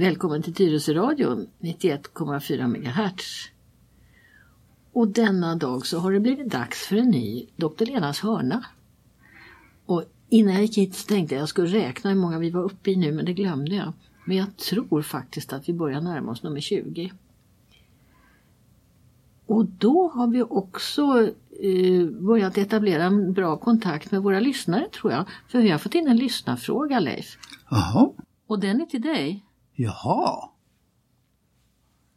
Välkommen till Tyresöradion 91,4 MHz. Och denna dag så har det blivit dags för en ny Dr. Lenas hörna. Och innan jag gick hit så tänkte jag att jag skulle räkna hur många vi var uppe i nu men det glömde jag. Men jag tror faktiskt att vi börjar närma oss nummer 20. Och då har vi också eh, börjat etablera en bra kontakt med våra lyssnare tror jag. För vi har fått in en lyssnarfråga Leif. Jaha. Och den är till dig. Jaha.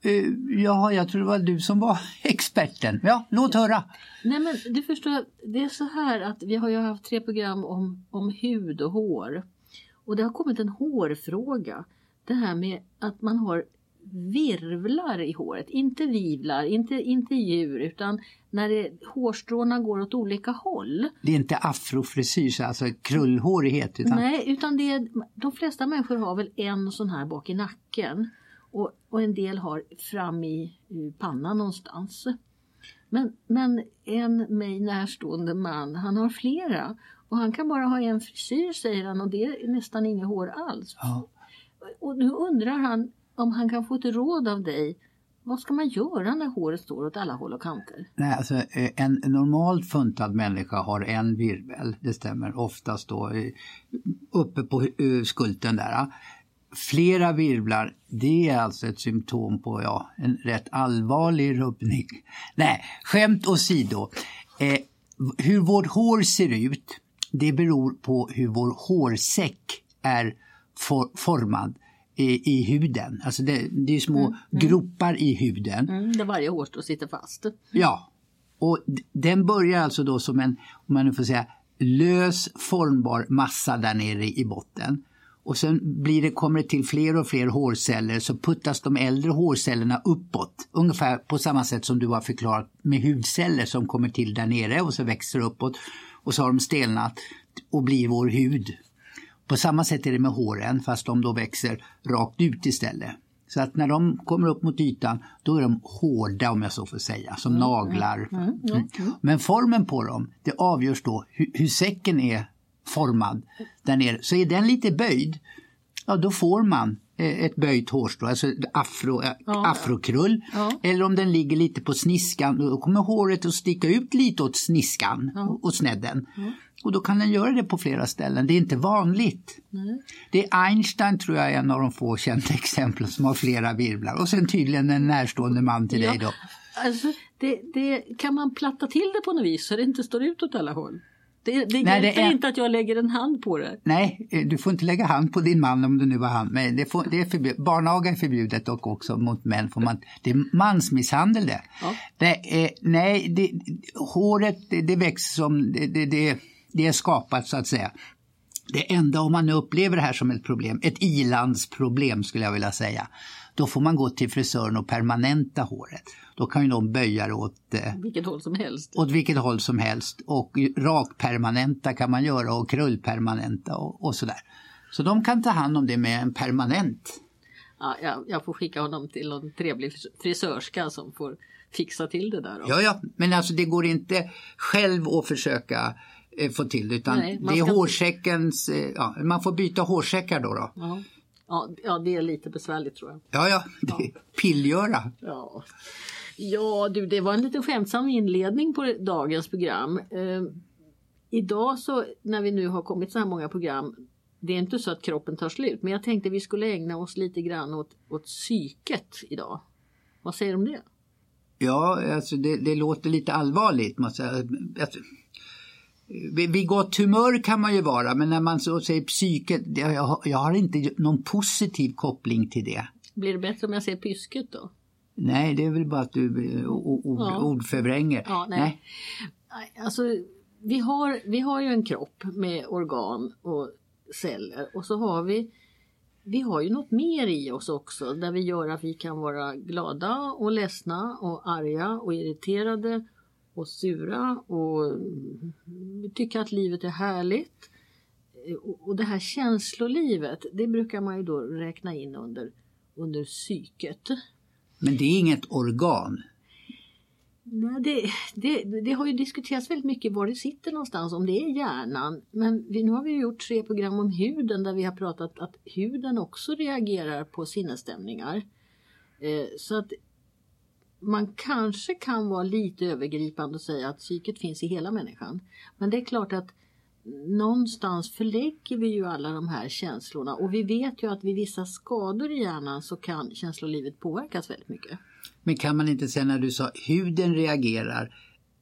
Eh, uh, ja, jag tror det var du som var experten. Ja, låt höra. Nej men du förstår, det är så här att vi har ju haft tre program om, om hud och hår. Och det har kommit en hårfråga. Det här med att man har virvlar i håret, inte vivlar, inte, inte djur utan när det, hårstråna går åt olika håll. Det är inte afrofrisyr, alltså krullhårighet? Utan... Nej, utan det är, de flesta människor har väl en sån här bak i nacken och, och en del har fram i, i pannan någonstans. Men, men en mig närstående man, han har flera och han kan bara ha en frisyr säger han och det är nästan inga hår alls. Ja. Och nu undrar han om han kan få ett råd av dig. Vad ska man göra när håret står åt alla håll och kanter? Nej, alltså, eh, en normalt funtad människa har en virvel, det stämmer, oftast då eh, uppe på eh, skulten där. Flera virvlar, det är alltså ett symptom på ja, en rätt allvarlig rubbning. Nej, skämt åsido. Eh, hur vårt hår ser ut, det beror på hur vår hårsäck är for formad i, i huden. Alltså det, det är små mm, mm. gropar i huden. Mm, där varje hårstrå sitter fast. Ja. Och den börjar alltså då som en, om man nu får säga, lös formbar massa där nere i botten. Och sen blir det, kommer det till fler och fler hårceller så puttas de äldre hårcellerna uppåt. Ungefär på samma sätt som du har förklarat med hudceller som kommer till där nere och så växer uppåt. Och så har de stelnat och blir vår hud. På samma sätt är det med håren fast de då växer rakt ut istället. Så att när de kommer upp mot ytan då är de hårda om jag så får säga, som mm, naglar. Mm, mm, mm. mm. Men formen på dem det avgörs då hur, hur säcken är formad där nere. Så är den lite böjd, ja då får man eh, ett böjt hårstrå, alltså afro, äh, ja, afrokrull. Ja. Eller om den ligger lite på sniskan, då kommer håret att sticka ut lite åt sniskan ja. och snedden. Och då kan den göra det på flera ställen. Det är inte vanligt. Mm. Det är Einstein tror jag är en av de få kända exemplen som har flera virvlar. Och sen tydligen en närstående man till ja. dig då. Alltså, det, det, kan man platta till det på något vis så det inte står ut åt alla håll? Det, det Nej, hjälper det är... inte att jag lägger en hand på det. Nej, eh, du får inte lägga hand på din man om det nu var han. Men det, får, det är förbjud, barnaga är förbjudet och också mot män. Får man, det är mansmisshandel det. Ja. det är, nej, håret det, det växer som det, det, är skapat så att säga. Det enda om man upplever det här som ett problem, ett ilandsproblem skulle jag vilja säga, då får man gå till frisören och permanenta håret. Då kan ju de böja det åt eh, vilket håll som helst. Åt vilket håll som helst. Och rakpermanenta kan man göra och krullpermanenta och, och sådär. Så de kan ta hand om det med en permanent. Ja, jag, jag får skicka honom till någon trevlig frisörska som får fixa till det där. Ja, ja, men alltså det går inte själv att försöka eh, få till utan Nej, det är hårsäckens, eh, ja, man får byta hårsäckar då. då. Ja. Ja, ja, det är lite besvärligt tror jag. Ja, ja, det ja. pillgöra. Ja. ja, du, det var en lite skämtsam inledning på dagens program. Eh, idag så när vi nu har kommit så här många program, det är inte så att kroppen tar slut, men jag tänkte vi skulle ägna oss lite grann åt, åt psyket idag. Vad säger du om det? Ja, alltså det, det låter lite allvarligt. Måste jag, vid gott humör kan man ju vara men när man så säger psyket, jag, jag har inte någon positiv koppling till det. Blir det bättre om jag säger pysket då? Nej, det är väl bara att du eh, ord, ja. ordförvränger. Ja, nej. nej. Alltså, vi, har, vi har ju en kropp med organ och celler och så har vi vi har ju något mer i oss också där vi gör att vi kan vara glada och ledsna och arga och irriterade och sura och tycka att livet är härligt. Och det här känslolivet, det brukar man ju då räkna in under, under psyket. Men det är inget organ? Nej, det, det, det, har ju diskuterats väldigt mycket var det sitter någonstans, om det är hjärnan. Men vi, nu har vi gjort tre program om huden där vi har pratat att huden också reagerar på sinnesstämningar. Eh, så att man kanske kan vara lite övergripande och säga att psyket finns i hela människan. Men det är klart att någonstans förlägger vi ju alla de här känslorna och vi vet ju att vid vissa skador i hjärnan så kan känslolivet påverkas väldigt mycket. Men kan man inte säga när du sa huden reagerar,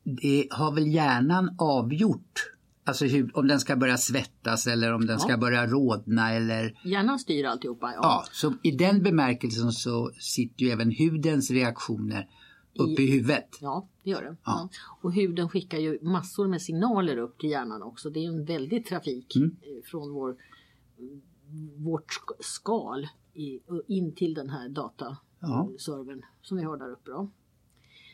det har väl hjärnan avgjort Alltså hur, om den ska börja svettas eller om den ja. ska börja rodna eller... Hjärnan styr alltihopa. Ja. ja, så i den bemärkelsen så sitter ju även hudens reaktioner uppe i, i huvudet. Ja, det gör den. Ja. Och huden skickar ju massor med signaler upp till hjärnan också. Det är en väldig trafik mm. Eh, från vår, vårt skal in till den här dataservern som vi har där uppe. Då.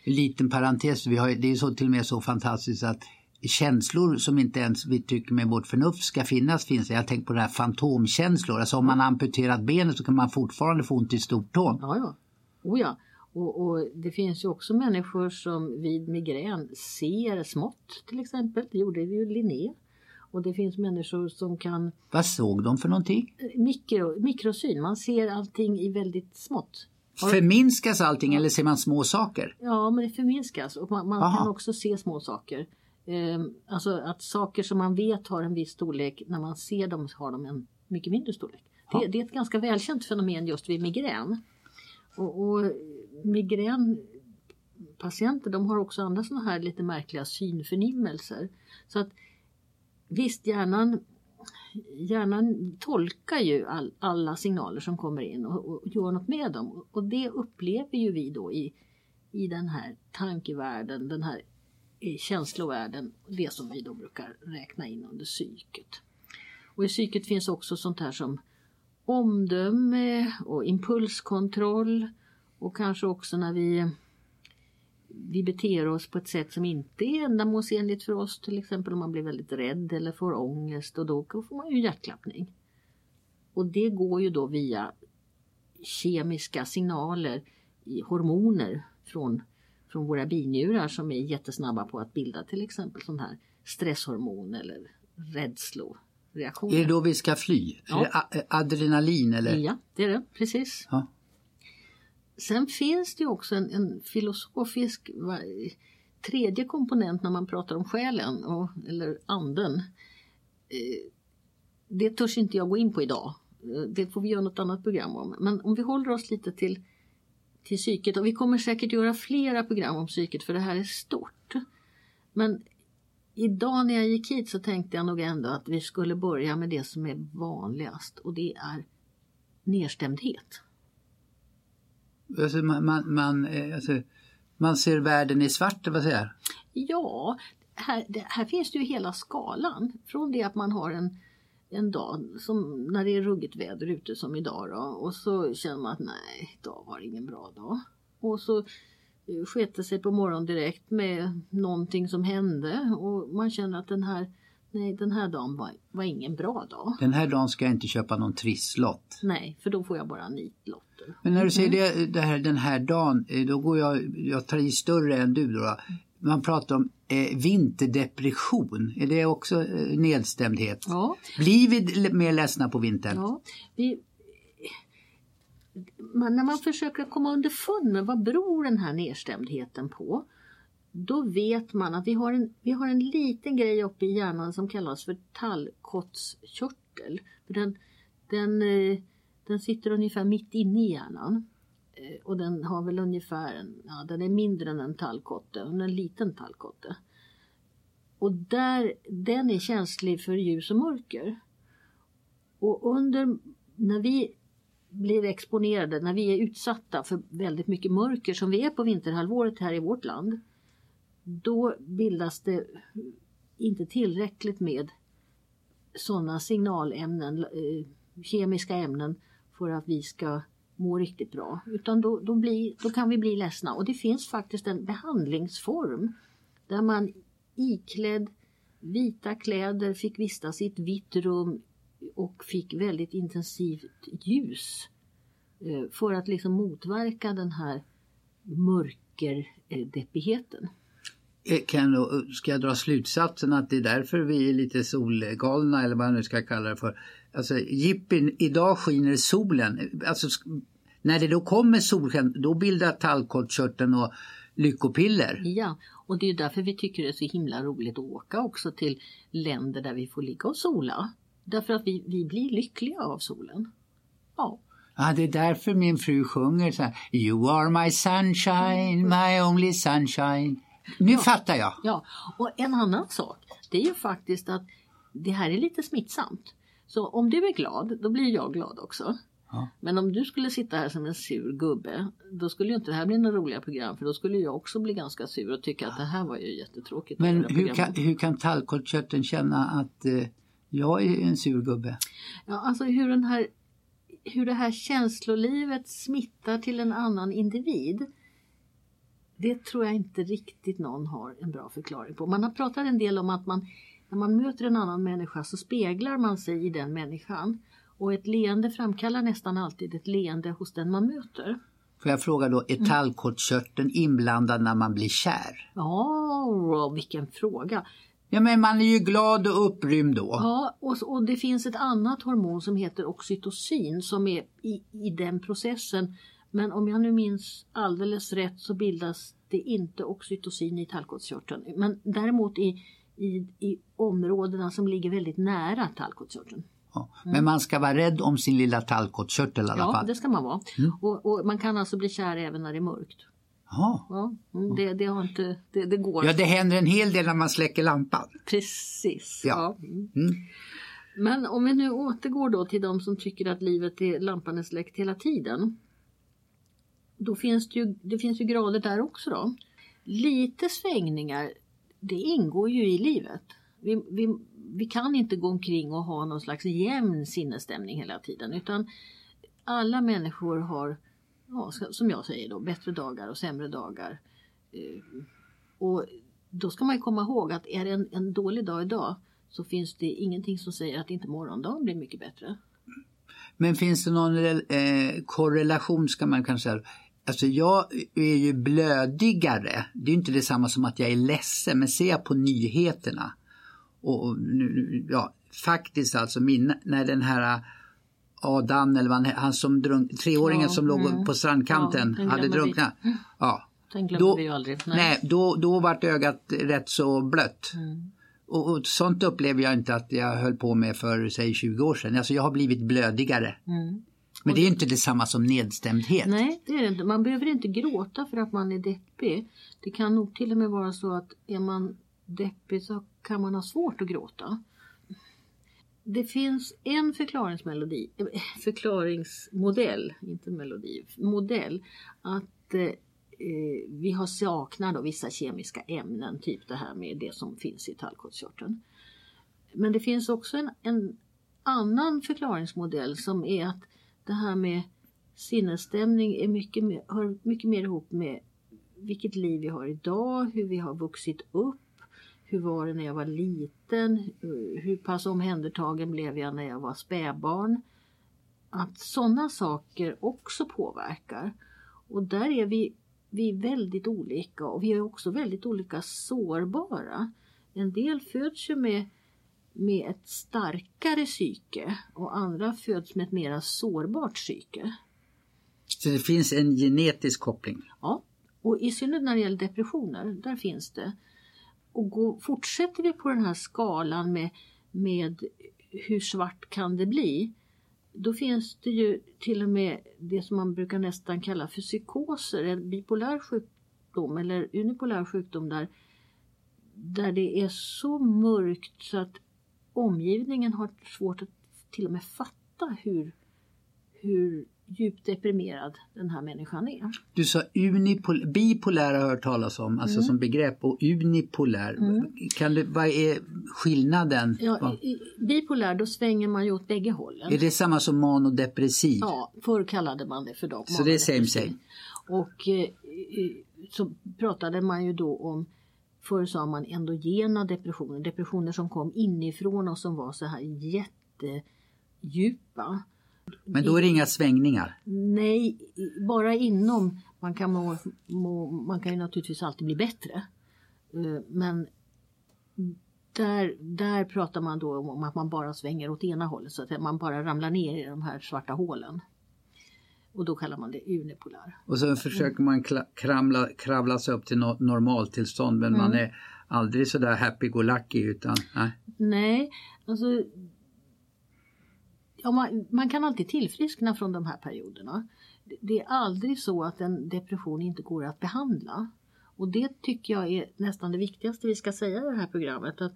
En liten parentes, vi har, det är så till och med så fantastiskt att känslor som inte ens vi tycker med vårt förnuft ska finnas finns. Jag tänker på det här fantomkänslor. Alltså om man amputerat benet så kan man fortfarande få ont i stortån. Ja, ja. Oh, ja. Och, och, det finns ju också människor som vid migrän ser smått till exempel. Det gjorde ju Linné. Och det finns människor som kan... Vad såg de för någonting? Mikro, mikrosyn, man ser allting i väldigt smått. Förminskas allting ja. eller ser man små saker? Ja, men det förminskas och man, man kan också se små saker. Ehm, alltså att saker som man vet har en viss storlek, när man ser dem har de en mycket mindre storlek. Det, det, är ett ganska välkänt fenomen just vid migrän. Och, och migränpatienter de har också andra sådana här lite märkliga synförnimmelser. Så att visst, hjärnan, hjärnan tolkar ju all, alla signaler som kommer in och, och gör något med dem. Och det upplever ju vi då i, i den här tankevärlden, den här i känslovärlden, det som vi då brukar räkna in under psyket. Och i psyket finns också sånt här som omdöme och impulskontroll och kanske också när vi, vi beter oss på ett sätt som inte är ändamålsenligt för oss, till exempel om man blir väldigt rädd eller får ångest och då får man ju hjärtklappning. Och det går ju då via kemiska signaler i hormoner från från våra binjurar som är jättesnabba på att bilda till exempel sån här stresshormon eller rädsloreaktioner. Är det då vi ska fly? Ja. Adrenalin eller? Ja, det är det, precis. Ja. Sen finns det också en, en filosofisk tredje komponent när man pratar om själen och, eller anden. Eh, det törs inte jag gå in på idag. Eh, det får vi göra något annat program om. Men om vi håller oss lite till till psyket och vi kommer säkert göra flera program om psyket för det här är stort. Men idag när jag gick hit så tänkte jag nog ändå att vi skulle börja med det som är vanligast och det är nedstämdhet. Alltså man, man, man, eh, alltså, man ser världen i svart, vad säger Ja, här, det, här finns det ju hela skalan. Från det att man har en en dag som när det är ruggigt väder ute som idag då, och så känner man att nej, idag var det ingen bra dag. Och så eh, sket sig på morgonen direkt med någonting som hände och man känner att den här Nej, den här dagen var, var ingen bra dag. Den här dagen ska jag inte köpa någon trisslott. Nej, för då får jag bara nitlotter. Men när du säger det, det här, den här dagen, eh, då går jag, jag tar i större än du då. Man pratar om eh, vinterdepression, är det också eh, nedstämdhet? Ja. Blir vi mer ledsna på vintern? Ja, vi, man, när man försöker komma underfund med vad beror den här nedstämdheten på då vet man att vi har, en, vi har en liten grej uppe i hjärnan som kallas för tallkottskörtel. För den, den, eh, den sitter ungefär mitt inne i hjärnan. Och den har väl ungefär, en, ja, den är mindre än en tallkotte, en liten tallkotte. Och där, den är känslig för ljus och mörker. Och under, när vi blir exponerade, när vi är utsatta för väldigt mycket mörker som vi är på vinterhalvåret här i vårt land, då bildas det inte tillräckligt med sådana signalämnen, eh, kemiska ämnen för att vi ska må riktigt bra. Utan då, då, blir, då kan vi bli ledsna. Och det finns faktiskt en behandlingsform där man iklädd vita kläder fick vistas i ett vitt rum och fick väldigt intensivt ljus eh, för att liksom motverka den här mörkerdeppigheten. Eh, kan, ska jag dra slutsatsen att det är därför vi är lite solgalna eller vad man nu ska kalla det för. Alltså jippin, idag skiner solen. Alltså, när det då kommer solsken då bildar tallkottkörteln och lyckopiller. Ja, och det är därför vi tycker det är så himla roligt att åka också till länder där vi får ligga och sola. Därför att vi, vi blir lyckliga av solen. Ja, Ja, det är därför min fru sjunger så här. You are my sunshine, my only sunshine. Nu fattar jag. ja. Och en annan sak, det är ju faktiskt att det här är lite smittsamt. Så om du är glad, då blir jag glad också. Ja. Men om du skulle sitta här som en sur gubbe, då skulle ju inte det här bli några roliga program för då skulle jag också bli ganska sur och tycka att det här var ju jättetråkigt. Men hur kan, hur kan tallkottkörteln känna att eh, jag är en sur gubbe? Ja, alltså hur, den här, hur det här känslolivet smittar till en annan individ. Det tror jag inte riktigt någon har en bra förklaring på. Man har pratat en del om att man, när man möter en annan människa så speglar man sig i den människan. Och ett leende framkallar nästan alltid ett leende hos den man möter. Får jag fråga då, är tallkottkörteln inblandad när man blir kär? Ja, vilken fråga! Ja men man är ju glad och upprymd då. Ja, och, och det finns ett annat hormon som heter oxytocin som är i, i den processen. Men om jag nu minns alldeles rätt så bildas det inte oxytocin i tallkottkörteln. Men däremot i, i, i områdena som ligger väldigt nära tallkottkörteln. Ja. Men man ska vara rädd om sin lilla tallkottkörtel i alla Ja, fall. det ska man vara. Och, och man kan alltså bli kär även när det är mörkt. Ja. Ja, mm, det, det, har inte, det, det går. ja, det händer en hel del när man släcker lampan. Precis. Ja. Mm. Mm. Men om vi nu återgår då till de som tycker att livet är lampan är släckt hela tiden. Då finns det ju, det finns ju grader där också då. Lite svängningar, det ingår ju i livet. Vi, vi, vi kan inte gå omkring och ha någon slags jämn sinnesstämning hela tiden utan alla människor har, ja, som jag säger då, bättre dagar och sämre dagar. Eh, och då ska man ju komma ihåg att är det en, en dålig dag idag så finns det ingenting som säger att inte morgondagen blir mycket bättre. Men finns det någon eh, korrelation ska man kanske säga. Alltså jag är ju blödigare. Det är inte detsamma som att jag är ledsen. Men ser jag på nyheterna. Och, nu, ja, faktiskt alltså min, när den här Adam eller vad han, han som drunk, treåringen Ja, som låg mm. på strandkanten Ja, hade drunknat. Ja, Den glömmer Då- vi ju aldrig. nej, då, då vart ögat rätt så blött. Mm. Och, och sånt upplever jag inte att jag höll på med för säg 20 år sedan. Alltså jag har blivit blödigare. Mm. Men det är inte detsamma som nedstämdhet. Nej, det är det inte. Man behöver inte gråta för att man är deppig. Det kan nog till och med vara så att är man deppig så kan man ha svårt att gråta. Det finns en förklaringsmelodi, eh, förklaringsmodell, inte melodi, modell. Att eh, eh vi har saknat vissa kemiska ämnen, typ det här med det som finns i tallkottkörteln. Men det finns också en, en annan förklaringsmodell som är att det här med sinnesstämning är mycket mer, hör mycket mer ihop med vilket liv vi har idag, hur vi har vuxit upp, hur var det när jag var liten, hur pass omhändertagen blev jag när jag var spädbarn. Att sådana saker också påverkar. Och där är vi, vi är väldigt olika och vi är också väldigt olika sårbara. En del föds ju med med ett starkare psyke och andra föds med ett mera sårbart psyke. Så det finns en genetisk koppling. Ja, och i synnerhet när det gäller depressioner, där finns det. Och gå, fortsätter vi på den här skalan med, med hur svart kan det bli? Då finns det ju till och med det som man brukar nästan kalla för psykoser, en bipolär sjukdom eller unipolär sjukdom där, där det är så mörkt så att omgivningen har svårt att till och med fatta hur, hur djupt deprimerad den här människan är. Du sa unipol, bipolär har jag hört talas om, alltså som begrepp och unipolär. Kan du, vad är skillnaden? Ja, i, i- bipolär, då svänger man ju åt bägge hållen. Är det samma som manodepressiv? Ja, förr kallade man det för dem. Så det är same same? Och eh, så pratade man ju då om Förr sa man endogena depressioner, depressioner som kom inifrån och som var så här jättedjupa. Men då är det inga svängningar? Nej, bara inom Man kan, må, må, man kan ju naturligtvis alltid bli bättre. Eh, men där, där pratar man då om att man bara svänger åt ena hållet så att man bara ramlar ner i de här svarta hålen. Och då kallar man det unipolär. Och så försöker man kramla, kravla sig upp till no normaltillstånd men mm. man är aldrig sådär happy-go-lucky utan nej. Nej, alltså ja, man, man, kan alltid tillfriskna från de här perioderna. Det är aldrig så att en depression inte går att behandla. Och det tycker jag är nästan det viktigaste vi ska säga i det här programmet. Att,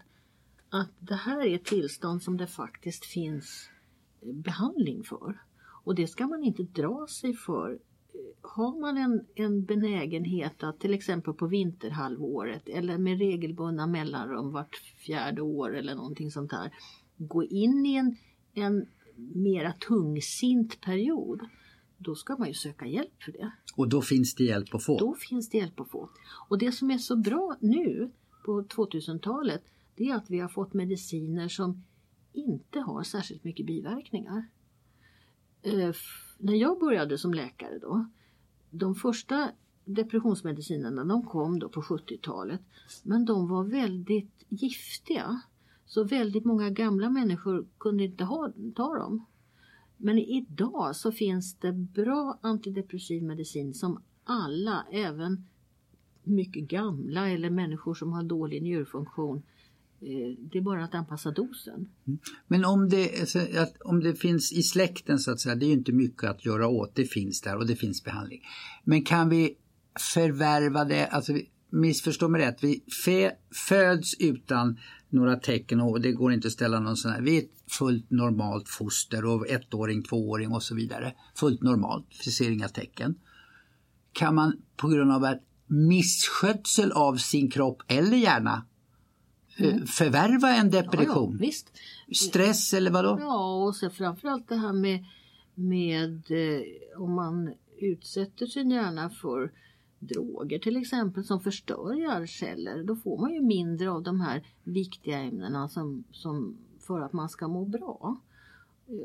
att det här är ett tillstånd som det faktiskt finns behandling för. Och det ska man inte dra sig för. Har man en, en benägenhet att till exempel på vinterhalvåret eller med regelbundna mellanrum vart fjärde år eller någonting sånt där gå in i en, en mera tungsint period då ska man ju söka hjälp för det. Och då finns det hjälp att få? Då finns det hjälp att få. Och det som är så bra nu på 2000-talet det är att vi har fått mediciner som inte har särskilt mycket biverkningar. Eh, när jag började som läkare då, de första depressionsmedicinerna de kom då på 70-talet men de var väldigt giftiga. Så väldigt många gamla människor kunde inte ha, ta dem. Men idag så finns det bra antidepressiv medicin som alla, även mycket gamla eller människor som har dålig njurfunktion, eh, Eh, det är bara att anpassa dosen. Mm. Men om det, alltså, om det finns i släkten så att säga, det är ju inte mycket att göra åt. Det finns där och det finns behandling. Men kan vi förvärva det, alltså missförstå mig rätt, vi föds utan några tecken och det går inte att ställa någon sån här. Vi är ett fullt normalt foster och ettåring, tvååring och så vidare. Fullt normalt, vi ser inga tecken. Kan man på grund av att misskötsel av sin kropp eller hjärna mm. förvärva en depression? Ja, ja, Stress eller vadå? Ja, och så framförallt det här med, med eh, om man utsätter sin hjärna för droger till exempel som förstör hjärnceller, då får man ju mindre av de här viktiga ämnena som, som för att man ska må bra.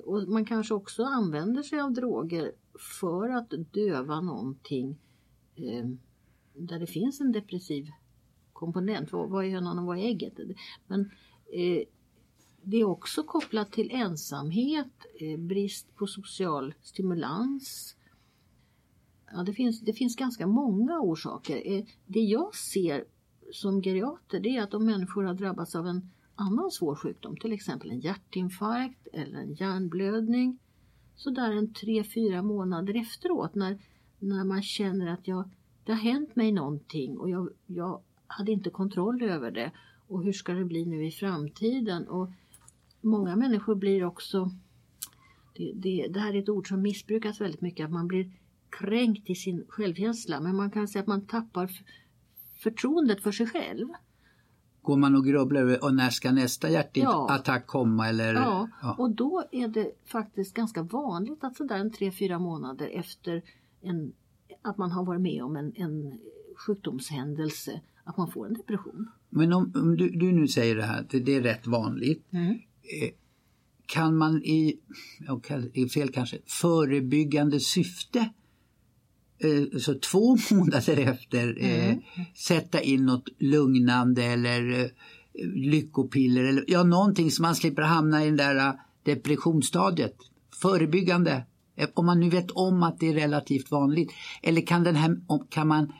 Och man kanske också använder sig av droger för att döva någonting eh, där det finns en depressiv komponent. Vad, vad är hönan och vad är ägget? Men eh, det är också kopplat till ensamhet, eh, brist på social stimulans, Ja, det, finns, det finns ganska många orsaker. Eh, det jag ser som geriater det är att om människor har drabbats av en annan svår sjukdom, till exempel en hjärtinfarkt eller en hjärnblödning, så där en tre, fyra månader efteråt när, när man känner att jag, det har hänt mig någonting och jag, jag hade inte kontroll över det och hur ska det bli nu i framtiden? Och många människor blir också, det, det, det här är ett ord som missbrukas väldigt mycket, att man blir kränkt i sin självkänsla men man kan säga att man tappar förtroendet för sig själv. Går man och grubblar över och när ska nästa hjärtattack ja. komma? Eller, ja. ja. och då är det faktiskt ganska vanligt att sådär en tre, fyra månader efter en, att man har varit med om en, en sjukdomshändelse att man får en depression. Men om, om du, du, nu säger det här, att det är rätt vanligt. Mm. Eh, kan man i, okay, fel kanske, förebyggande syfte Eh, så två månader efter eh, mm. sätta in något lugnande eller eh, lyckopiller eller ja, någonting så man slipper hamna i det där eh, depressionsstadiet. Förebyggande, om man nu vet om att det är relativt vanligt. Eller kan, den här, kan man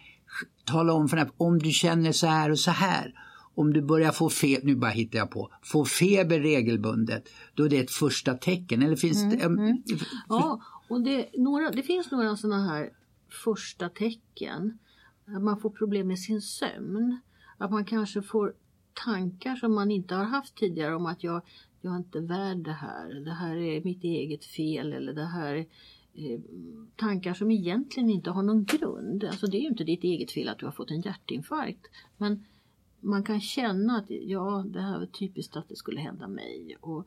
tala om för den här, om du känner så här och så här om du börjar få feber, nu bara hittar jag på, få feber regelbundet, då är det ett första tecken. Eller finns mm, det, mm. Ja, och det, några, det finns några sådana här första tecken. Att man får problem med sin sömn. Att man kanske får tankar som man inte har haft tidigare om att jag, jag är inte värd det här. Det här är mitt eget fel eller det här är Eh, tankar som egentligen inte har någon grund. Alltså det är ju inte ditt eget fel att du har fått en hjärtinfarkt. Men man kan känna att ja, det här var typiskt att det skulle hända mig. Och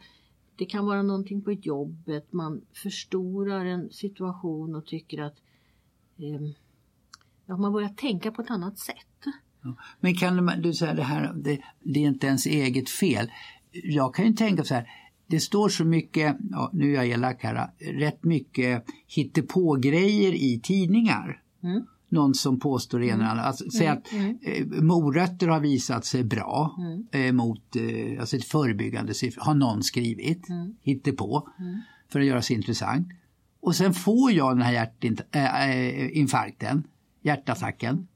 det kan vara någonting på jobbet, man förstorar en situation och tycker att eh, ja, man börjar tänka på ett annat sätt. Ja. Men kan du säga det här, det, det, är inte ens eget fel. Jag kan ju tänka så här, det står så mycket, ja, nu är jag elak här, rätt mycket hittepå-grejer i tidningar. Mm. någon som påstår det ena eller andra. Alltså, säg att eh, morötter har visat sig bra eh, mot eh, alltså ett förebyggande syfte, har någon skrivit, på för att göra sig intressant. Och sen får jag den här hjärtinfarkten, äh, hjärtattacken.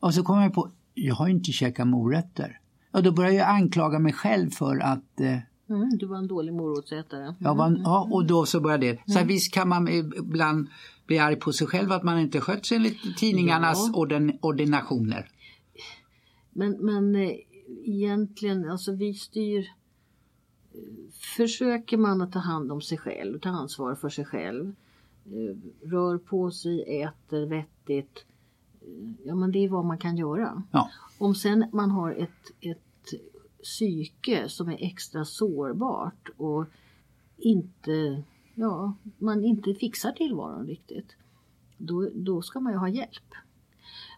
Och så kommer jag på, jag har inte käkat morötter. Och då börjar jag anklaga mig själv för att eh, Mm, du var en dålig morotsätare. Mm. Jag var, ja, och då så började det. Så visst kan man ibland bli arg på sig själv att man inte skött sig enligt tidningarnas ja. orden, ordinationer. Men, men eh, egentligen, alltså vi styr Försöker man att ta hand om sig själv, ta ansvar för sig själv, eh, rör på sig, äter vettigt. Eh, ja men det är vad man kan göra. Ja. Om sen man har ett, ett psyke som är extra sårbart och inte, ja, man inte fixar tillvaron riktigt. Då, då ska man ju ha hjälp.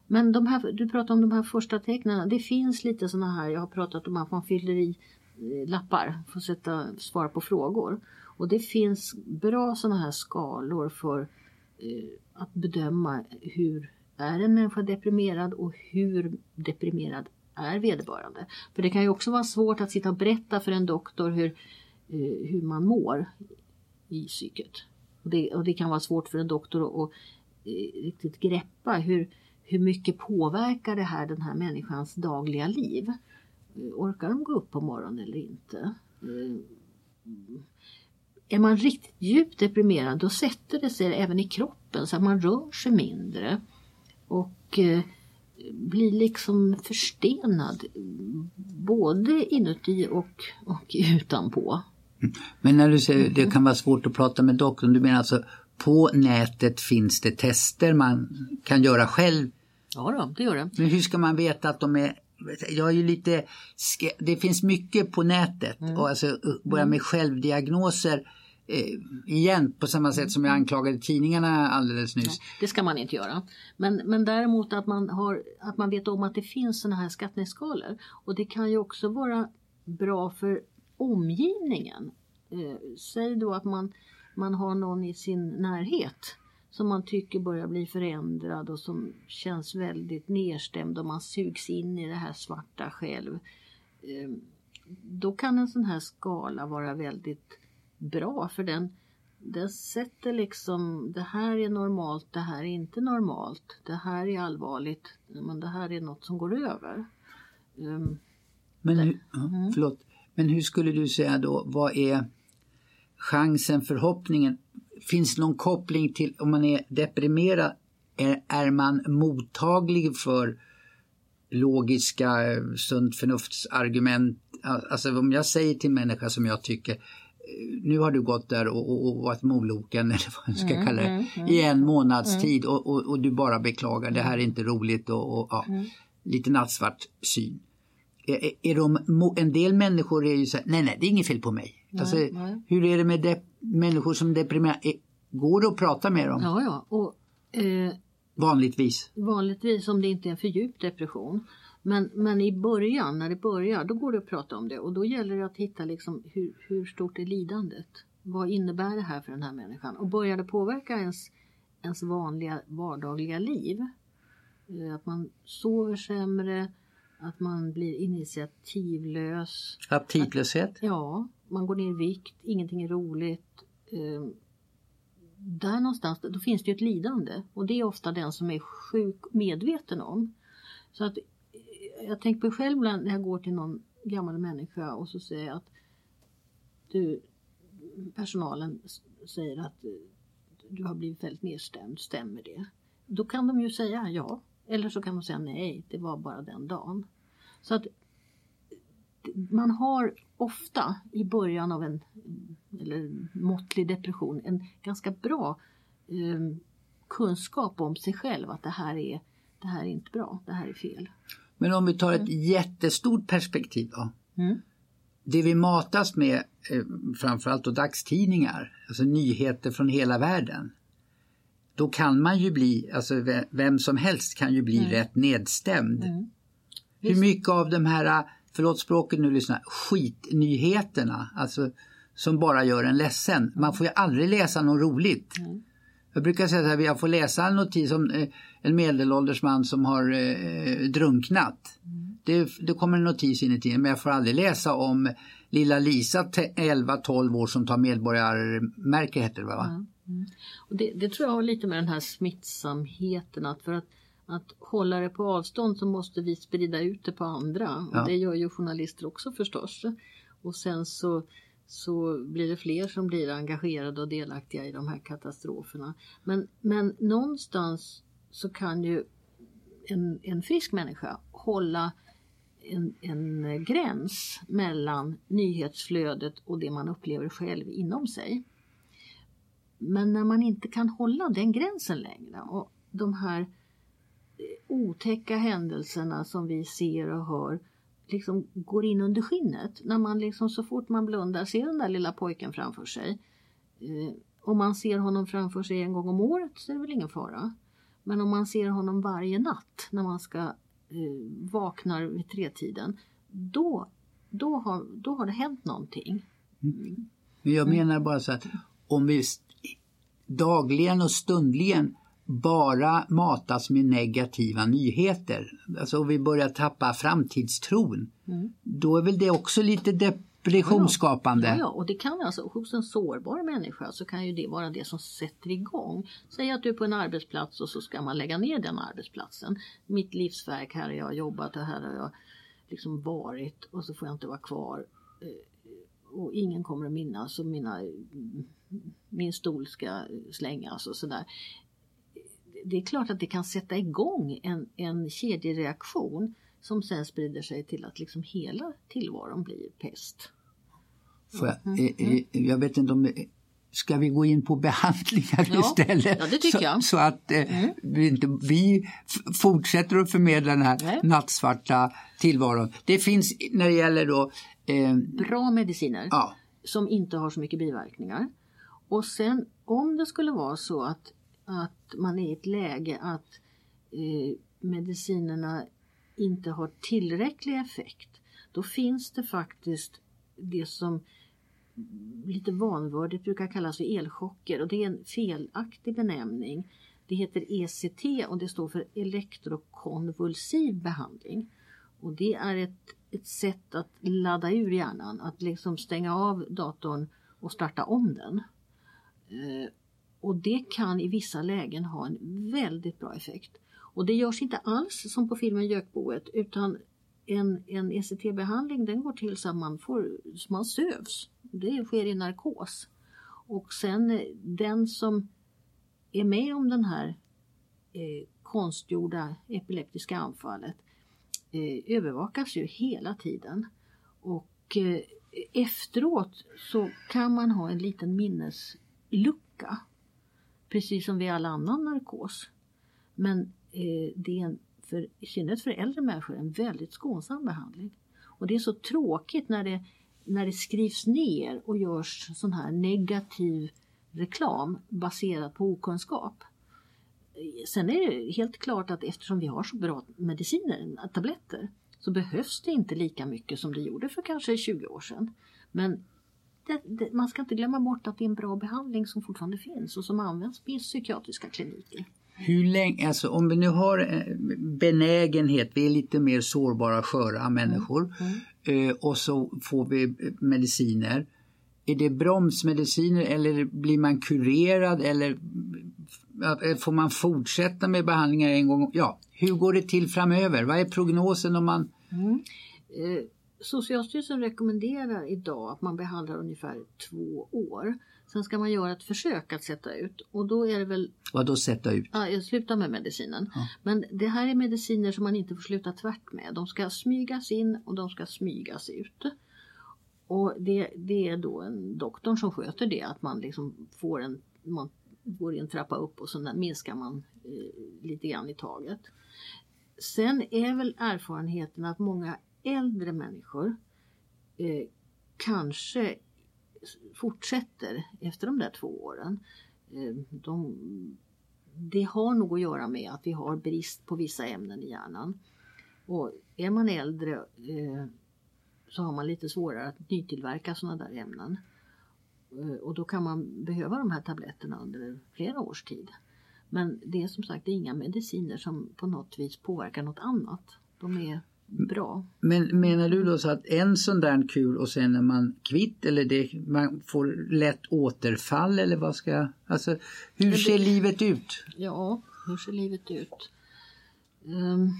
Men de här, du pratar om de här första tecknen. Det finns lite sådana här, jag har pratat om att man fyller i eh, lappar för att sätta, svara på frågor. Och det finns bra sådana här skalor för eh, att bedöma hur är en människa deprimerad och hur deprimerad är vederbörande. För det kan ju också vara svårt att sitta och berätta för en doktor hur, eh, hur man mår i psyket. Och det, och det kan vara svårt för en doktor att, att eh, riktigt greppa hur, hur mycket påverkar det här den här människans dagliga liv. Eh, orkar de gå upp på morgonen eller inte? Eh, är man riktigt djupt deprimerad då sätter det sig även i kroppen så att man rör sig mindre. Och blir liksom förstenad både inuti och, och utanpå. Men när du säger det kan vara svårt att prata med doktorn, du menar alltså på nätet finns det tester man kan göra själv? Ja, då, det gör det. Men hur ska man veta att de är jag är ju lite, det finns mycket på nätet mm. och alltså börja med självdiagnoser Eh, igen på samma sätt som jag anklagade tidningarna alldeles nyss. Nej, det ska man inte göra. Men, men däremot att man, har, att man vet om att det finns sådana här skattningsskalor. Och det kan ju också vara bra för omgivningen. Eh, säg då att man, man har någon i sin närhet som man tycker börjar bli förändrad och som känns väldigt nedstämd och man sugs in i det här svarta själv. Eh, då kan en sån här skala vara väldigt bra för den, den sätter liksom det här är normalt, det här är inte normalt, det här är allvarligt, men det här är något som går över. Um, men, hur, mm. förlåt, men hur skulle du säga då, vad är chansen, förhoppningen? Finns någon koppling till om man är deprimerad, är, är man mottaglig för logiska, sunt förnuftsargument? Alltså om jag säger till människa som jag tycker nu har du gått där och, och, och varit moloken eller vad man ska mm, kalla det mm, mm, i en månads mm. tid och, och, och, du bara beklagar det här är inte roligt och, ja, mm. lite nattsvart syn. Är, är de, en del människor är ju så här, nej nej det är inget fel på mig. Nej, alltså, nej. Hur är det med de, människor som deprimerar? Går det att prata med dem? Ja, ja. Och, eh, vanligtvis? Vanligtvis om det inte är en för djup depression. Men, men i början, när det börjar, då går det att prata om det och då gäller det att hitta liksom hur, hur stort är lidandet? Vad innebär det här för den här människan? Och börjar det påverka ens, ens vanliga vardagliga liv? Eh, att man sover sämre, att man blir initiativlös. Aptitlöshet? Att, ja, man går ner i vikt, ingenting är roligt. Eh, där någonstans, då finns det ju ett lidande och det är ofta den som är sjuk medveten om. Så att jag tänker på själv ibland när jag går till någon gammal människa och så säger jag att du, personalen säger att eh, du har blivit väldigt nedstämd, stämmer det? Då kan de ju säga ja, eller så kan de säga nej, det var bara den dagen. Så att man har ofta i början av en eller måttlig depression en ganska bra eh, kunskap om sig själv att det här är det här är inte bra, det här är fel. Men om vi tar ett mm. jättestort perspektiv då. Mm. Det vi matas med, eh, framförallt då dagstidningar, alltså nyheter från hela världen. Då kan man ju bli, alltså vem som helst kan ju bli mm. rätt nedstämd. Mm. Hur mycket av de här, förlåt språket nu lyssna, skitnyheterna, alltså som bara gör en ledsen. Man får ju aldrig läsa något roligt. Mm. Jag brukar säga att jag får läsa en notis om eh, en medelålders man som har eh, drunknat. Mm. Det, det kommer en notis in i tiden men jag får aldrig läsa om lilla Lisa 11-12 år som tar medborgarmärke heter det va? Mm. Mm. Och det, det, tror jag har lite med den här smittsamheten att för att, att hålla det på avstånd så måste vi sprida ut det på andra. Och Det gör ju journalister också förstås. Och sen så så blir det fler som blir engagerade och delaktiga i de här katastroferna. Men, men någonstans så kan ju en, en frisk människa hålla en, en gräns mellan nyhetsflödet och det man upplever själv inom sig. Men när man inte kan hålla den gränsen längre och de här eh, otäcka händelserna som vi ser och hör liksom går in under skinnet. När man liksom så fort man blundar ser den där lilla pojken framför sig. Eh, om man ser honom framför sig en gång om året så är det väl ingen fara. Men om man ser honom varje natt när man ska eh, vaknar vid tretiden. Då, då, har, då har det hänt någonting. Mm. Jag menar bara så att om vi dagligen och stundligen bara matas med negativa nyheter, alltså vi börjar tappa framtidstron, mm. då är väl det också lite depressionsskapande. Ja, ja, och det kan alltså hos en sårbar människa så kan ju det vara det som sätter igång. Säg att du är på en arbetsplats och så ska man lägga ner den arbetsplatsen. Mitt livsverk, här har jag jobbat och här har jag liksom varit och så får jag inte vara kvar. Eh, och ingen kommer att minnas och mina, min stol ska slängas och sådär det är klart att det kan sätta igång en, en kedjereaktion som sen sprider sig till att liksom hela tillvaron blir pest. Jag, mm. mm. jag, vet inte om Ska vi gå in på behandlingar ja, istället? Ja, det tycker jag. Så, så att eh, mm. vi, inte, vi fortsätter att förmedla den här Nej. nattsvarta tillvaron. Det finns när det gäller då... Eh, Bra mediciner ja. som inte har så mycket biverkningar. Och sen om det skulle vara så att att man är i ett läge att eh, medicinerna inte har tillräcklig effekt, då finns det faktiskt det som lite vanvördigt brukar kallas för elchocker och det är en felaktig benämning. Det heter ECT och det står för elektrokonvulsiv behandling. Och det är ett, ett sätt att ladda ur hjärnan, att liksom stänga av datorn och starta om den. Eh, och det kan i vissa lägen ha en väldigt bra effekt. Och det görs inte alls som på filmen Gökboet utan en, en ECT-behandling den går till så att man, får, så man sövs. Det sker i narkos. Och sen eh, den som är med om den här eh, konstgjorda epileptiska anfallet eh, övervakas ju hela tiden. Och eh, efteråt så kan man ha en liten minneslucka precis som vid all annan narkos. Men eh, det är en, för, i synnerhet för äldre människor en väldigt skonsam behandling. Och det är så tråkigt när det, när det skrivs ner och görs sån här negativ reklam baserad på okunskap. Sen är det helt klart att eftersom vi har så bra mediciner, tabletter, så behövs det inte lika mycket som det gjorde för kanske 20 år sedan. Men det, det, man ska inte glömma bort att det är en bra behandling som fortfarande finns och som används på psykiatriska kliniker. Hur länge, alltså om vi nu har eh, benägenhet, vi är lite mer sårbara, sköra människor mm. Mm. och så får vi eh, mediciner. Är det bromsmediciner eller blir man kurerad eller får man fortsätta med behandlingar en gång? Ja, hur går det till framöver? Vad är prognosen om man... Mm. Eh Socialstyrelsen rekommenderar idag att man behandlar ungefär två år. Sen ska man göra ett försök att sätta ut och då är det väl... Vad då sätta ut? Ja, sluta med medicinen. Ja. Men det här är mediciner som man inte får sluta tvärt med. De ska smygas in och de ska smygas ut. Och det, det är då en doktorn som sköter det, att man liksom får en, man går i en trappa upp och så minskar man eh, lite grann i taget. Sen är väl erfarenheten att många äldre människor eh, kanske fortsätter efter de där två åren. Eh, de, det har nog att göra med att vi har brist på vissa ämnen i hjärnan. Och är man äldre eh, så har man lite svårare att nytillverka sådana där ämnen. Eh, och då kan man behöva de här tabletterna under flera års tid. Men det är som sagt inga mediciner som på något vis påverkar något annat. De är bra. Men menar du då så att en sån där kul och sen är man kvitt eller det, man får lätt återfall eller vad ska Alltså hur ser livet ut? Ja, hur ser livet ut? Um,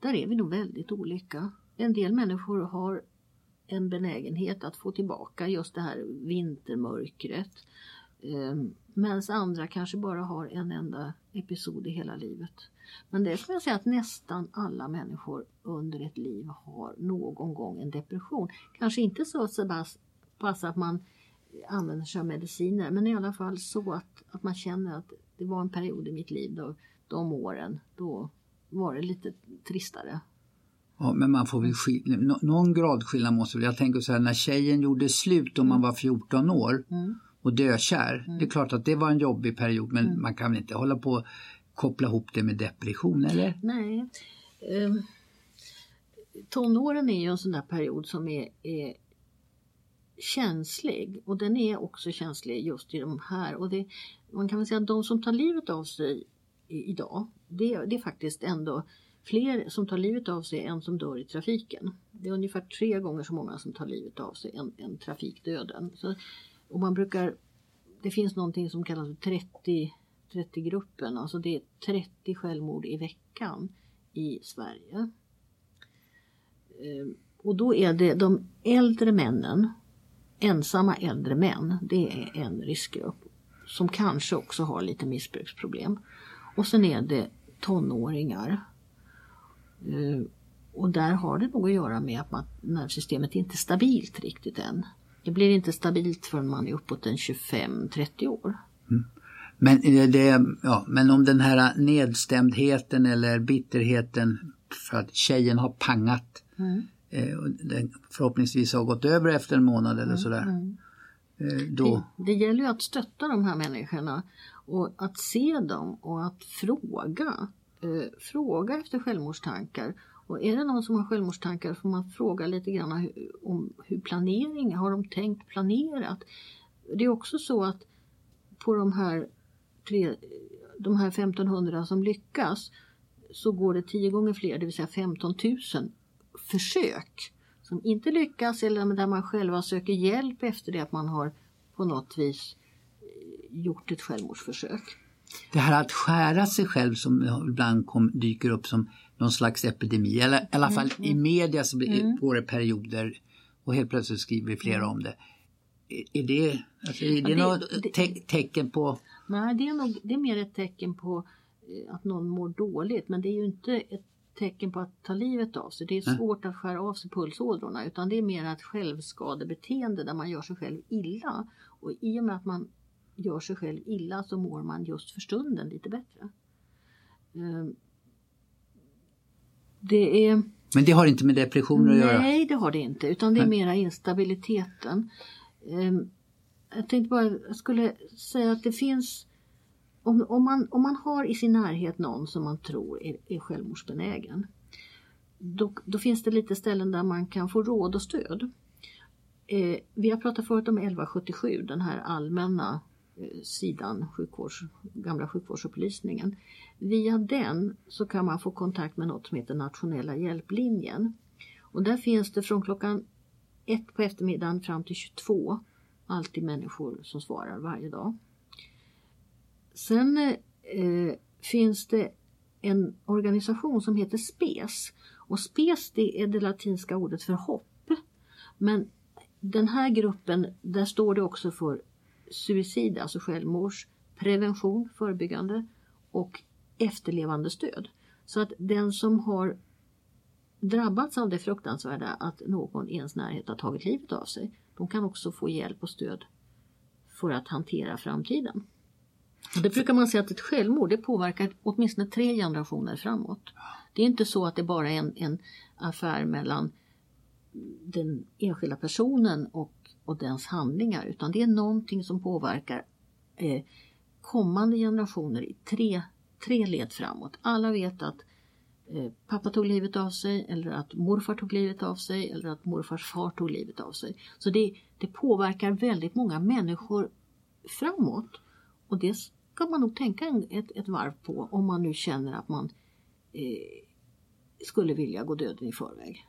där är vi nog väldigt olika. En del människor har en benägenhet att få tillbaka just det här vintermörkret. Um, Medan andra kanske bara har en enda episod i hela livet. Men det skulle jag säga att nästan alla människor under ett liv har någon gång en depression. Kanske inte så pass att man använder sig av mediciner men i alla fall så att, att man känner att det var en period i mitt liv då de åren då var det lite tristare. Ja, men man får väl skil- någon gradskillnad måste väl, jag tänker så här när tjejen gjorde slut om man var 14 år mm. och dökär. Mm. Det är klart att det var en jobbig period men mm. man kan väl inte hålla på koppla ihop det med depression eller? Nej. Eh, tonåren är ju en sån där period som är, är känslig och den är också känslig just i de här. Och det, man kan väl säga att de som tar livet av sig idag, det, det är faktiskt ändå fler som tar livet av sig än som dör i trafiken. Det är ungefär tre gånger så många som tar livet av sig än, än trafikdöden. Så, och man brukar, det finns någonting som kallas 30 30-gruppen, alltså det är 30 självmord i veckan i Sverige. Ehm, och då är det de äldre männen, ensamma äldre män, det är en riskgrupp som kanske också har lite missbruksproblem. Och sen är det tonåringar. Ehm, och där har det nog att göra med att man, nervsystemet inte är stabilt riktigt än. Det blir inte stabilt förrän man är uppåt en 25-30 år. Mm. Men, det, ja, men om den här nedstämdheten eller bitterheten för att tjejen har pangat mm. eh, och den förhoppningsvis har gått över efter en månad eller mm. sådär. Mm. Eh, då... det, det gäller ju att stötta de här människorna och att se dem och att fråga. Eh, fråga efter självmordstankar. Och är det någon som har självmordstankar får man fråga lite grann hur, om hur planering, har de tänkt planerat? Det är också så att på de här tre, de här 1500 som lyckas så går det tio gånger fler, det vill säga 15 000 försök som inte lyckas eller där man själva söker hjälp efter det att man har på något vis eh, gjort ett självmordsförsök. Det här att skära sig själv som ibland kom, dyker upp som någon slags epidemi, eller i alla fall mm. i media så mm. går det perioder och helt plötsligt skriver flera mm. om det. Är det, alltså, är det, ja, det något te tecken på Nej, det är, nog, det är mer ett tecken på eh, att någon mår dåligt men det är ju inte ett tecken på att ta livet av sig. Det är svårt att skära av sig pulsådrorna utan det är mer ett självskadebeteende där man gör sig själv illa. Och i och med att man gör sig själv illa så mår man just för stunden lite bättre. Ehm, det är... Men det har inte med depressioner att göra? Nej, det har det inte utan det är mera instabiliteten. Jag tänkte bara, jag skulle säga att det finns om, om, man, om man har i sin närhet någon som man tror är, är självmordsbenägen då, då, finns det lite ställen där man kan få råd och stöd. Eh, vi har pratat förut om 1177, den här allmänna eh, sidan, sjukvårds, gamla sjukvårdsupplysningen. Via den så kan man få kontakt med något som heter nationella hjälplinjen. Och där finns det från klockan ett på eftermiddagen fram till 22 alltid människor som svarar varje dag. Sen eh, finns det en organisation som heter SPES. Och SPES det är det latinska ordet för hopp. Men den här gruppen, där står det också för suicid, alltså självmordsprevention, förebyggande och efterlevande stöd. Så att den som har drabbats av det fruktansvärda att någon i ens närhet har tagit livet av sig, de kan också få hjälp och stöd för att hantera framtiden. Och det brukar man säga att ett självmord det påverkar åtminstone tre generationer framåt. Det är inte så att det bara är en, en affär mellan den enskilda personen och, och dens handlingar utan det är någonting som påverkar eh, kommande generationer i tre, tre led framåt. Alla vet att pappa tog livet av sig eller att morfar tog livet av sig eller att morfars far tog livet av sig. Så det, det påverkar väldigt många människor framåt. Och det ska man nog tänka ett, ett varv på om man nu känner att man eh, skulle vilja gå döden i förväg.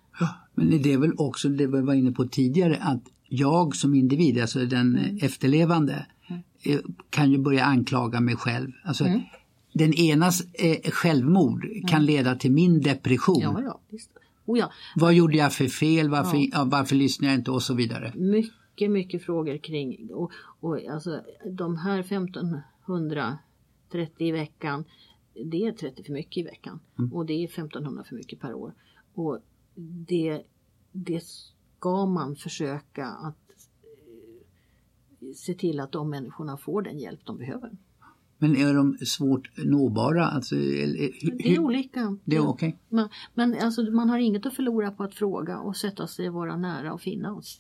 Men det är väl också det vi var inne på tidigare att jag som individ, alltså den Mm. efterlevande, eh, kan ju börja anklaga mig själv. Alltså, Mm. Den enas eh, självmord kan leda till min depression. Ja, ja, visst. Oh, ja. Vad gjorde jag för fel? Varför, Ja. ja, varför lyssnar jag inte? Och så vidare. Mycket, mycket frågor kring och, och alltså de här 1530 i veckan det är 30 för mycket i veckan och det är 1500 för mycket per år. Och det, det ska man försöka att eh, se till att de människorna får den hjälp de behöver. Men är de svårt nåbara? Alltså, hur- Det är olika. det är okej. Men, men alltså, man har inget att förlora på att fråga och sätta sig, vara nära och finnas.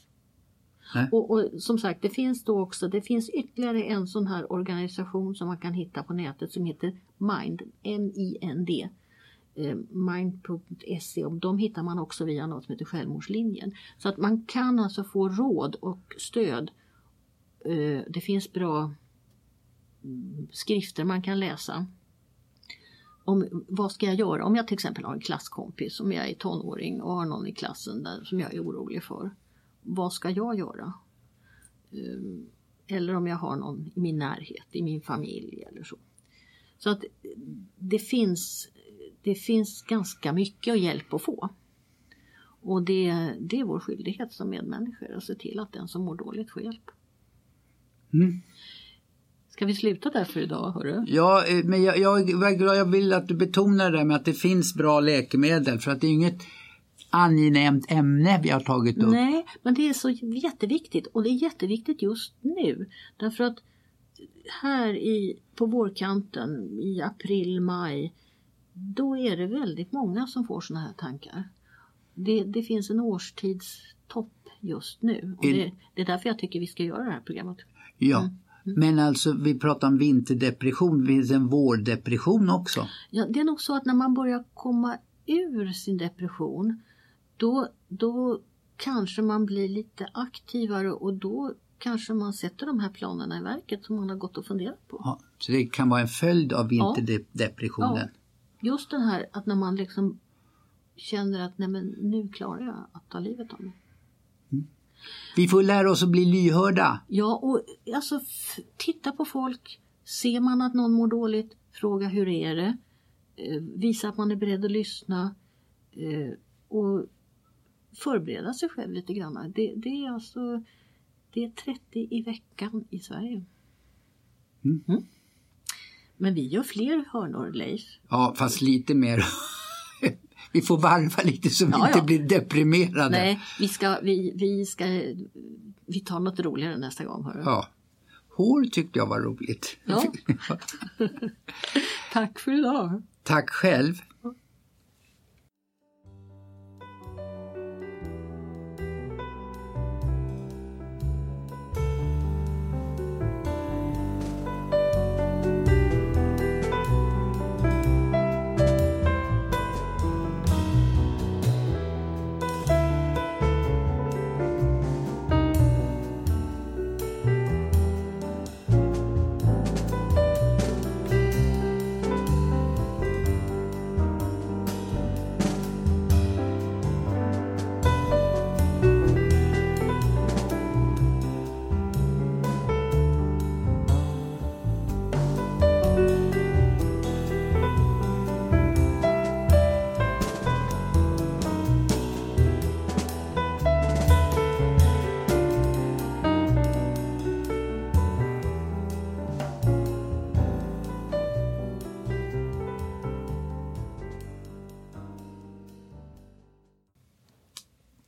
Nej. Och, och som sagt, det finns då också, det finns ytterligare en sån här organisation som man kan hitta på nätet som heter Mind, M-I-N-D. eh, Mind.se och de hittar man också via något som heter Självmordslinjen. Så att man kan alltså få råd och stöd. Eh, Det finns bra skrifter man kan läsa om vad ska jag göra om jag till exempel har en klasskompis, om jag är tonåring och har någon i klassen där som jag är orolig för. Vad ska jag göra? Eh, eller om jag har någon i min närhet, i min familj eller så. Så att det finns, det finns ganska mycket hjälp att få. Och det, det är vår skyldighet som medmänniskor att se till att den som mår dåligt får hjälp. Mm. Ska vi sluta där för idag? Hörru? Ja, eh, men jag, jag, jag vill att du betonar det där med att det finns bra läkemedel för att det är inget angenämt ämne vi har tagit upp. Nej, men det är så jätteviktigt och det är jätteviktigt just nu. Därför att här i, på vårkanten i april, maj, då är det väldigt många som får såna här tankar. Det, det finns en årstidstopp just nu och det, det är därför jag tycker vi ska göra det här programmet. Ja. Mm. Men alltså vi pratar om vinterdepression, det finns en vårdepression också. Ja, det är nog så att när man börjar komma ur sin depression då, då kanske man blir lite aktivare och då kanske man sätter de här planerna i verket som man har gått och funderat på. Ja, så det kan vara en följd av vinterdepressionen. Just den här att när man liksom känner att nej men nu klarar jag att ta livet av mig. Vi får lära oss att bli lyhörda. Ja, och alltså titta på folk. Ser man att någon mår dåligt, fråga hur är det? Eh, visa att man är beredd att lyssna. Eh, och förbereda sig själv lite grann. Det, det är alltså det är 30 i veckan i Sverige. Mm. Men vi gör fler hörnor, Leif. Ja, fast lite mer. Vi får varva lite så vi Ja, inte ja. blir deprimerade. Nej, vi ska, vi, vi ska, vi tar något roligare nästa gång. Hörru. Ja. Hår tyckte jag var roligt. Ja. Tack för idag. Tack själv.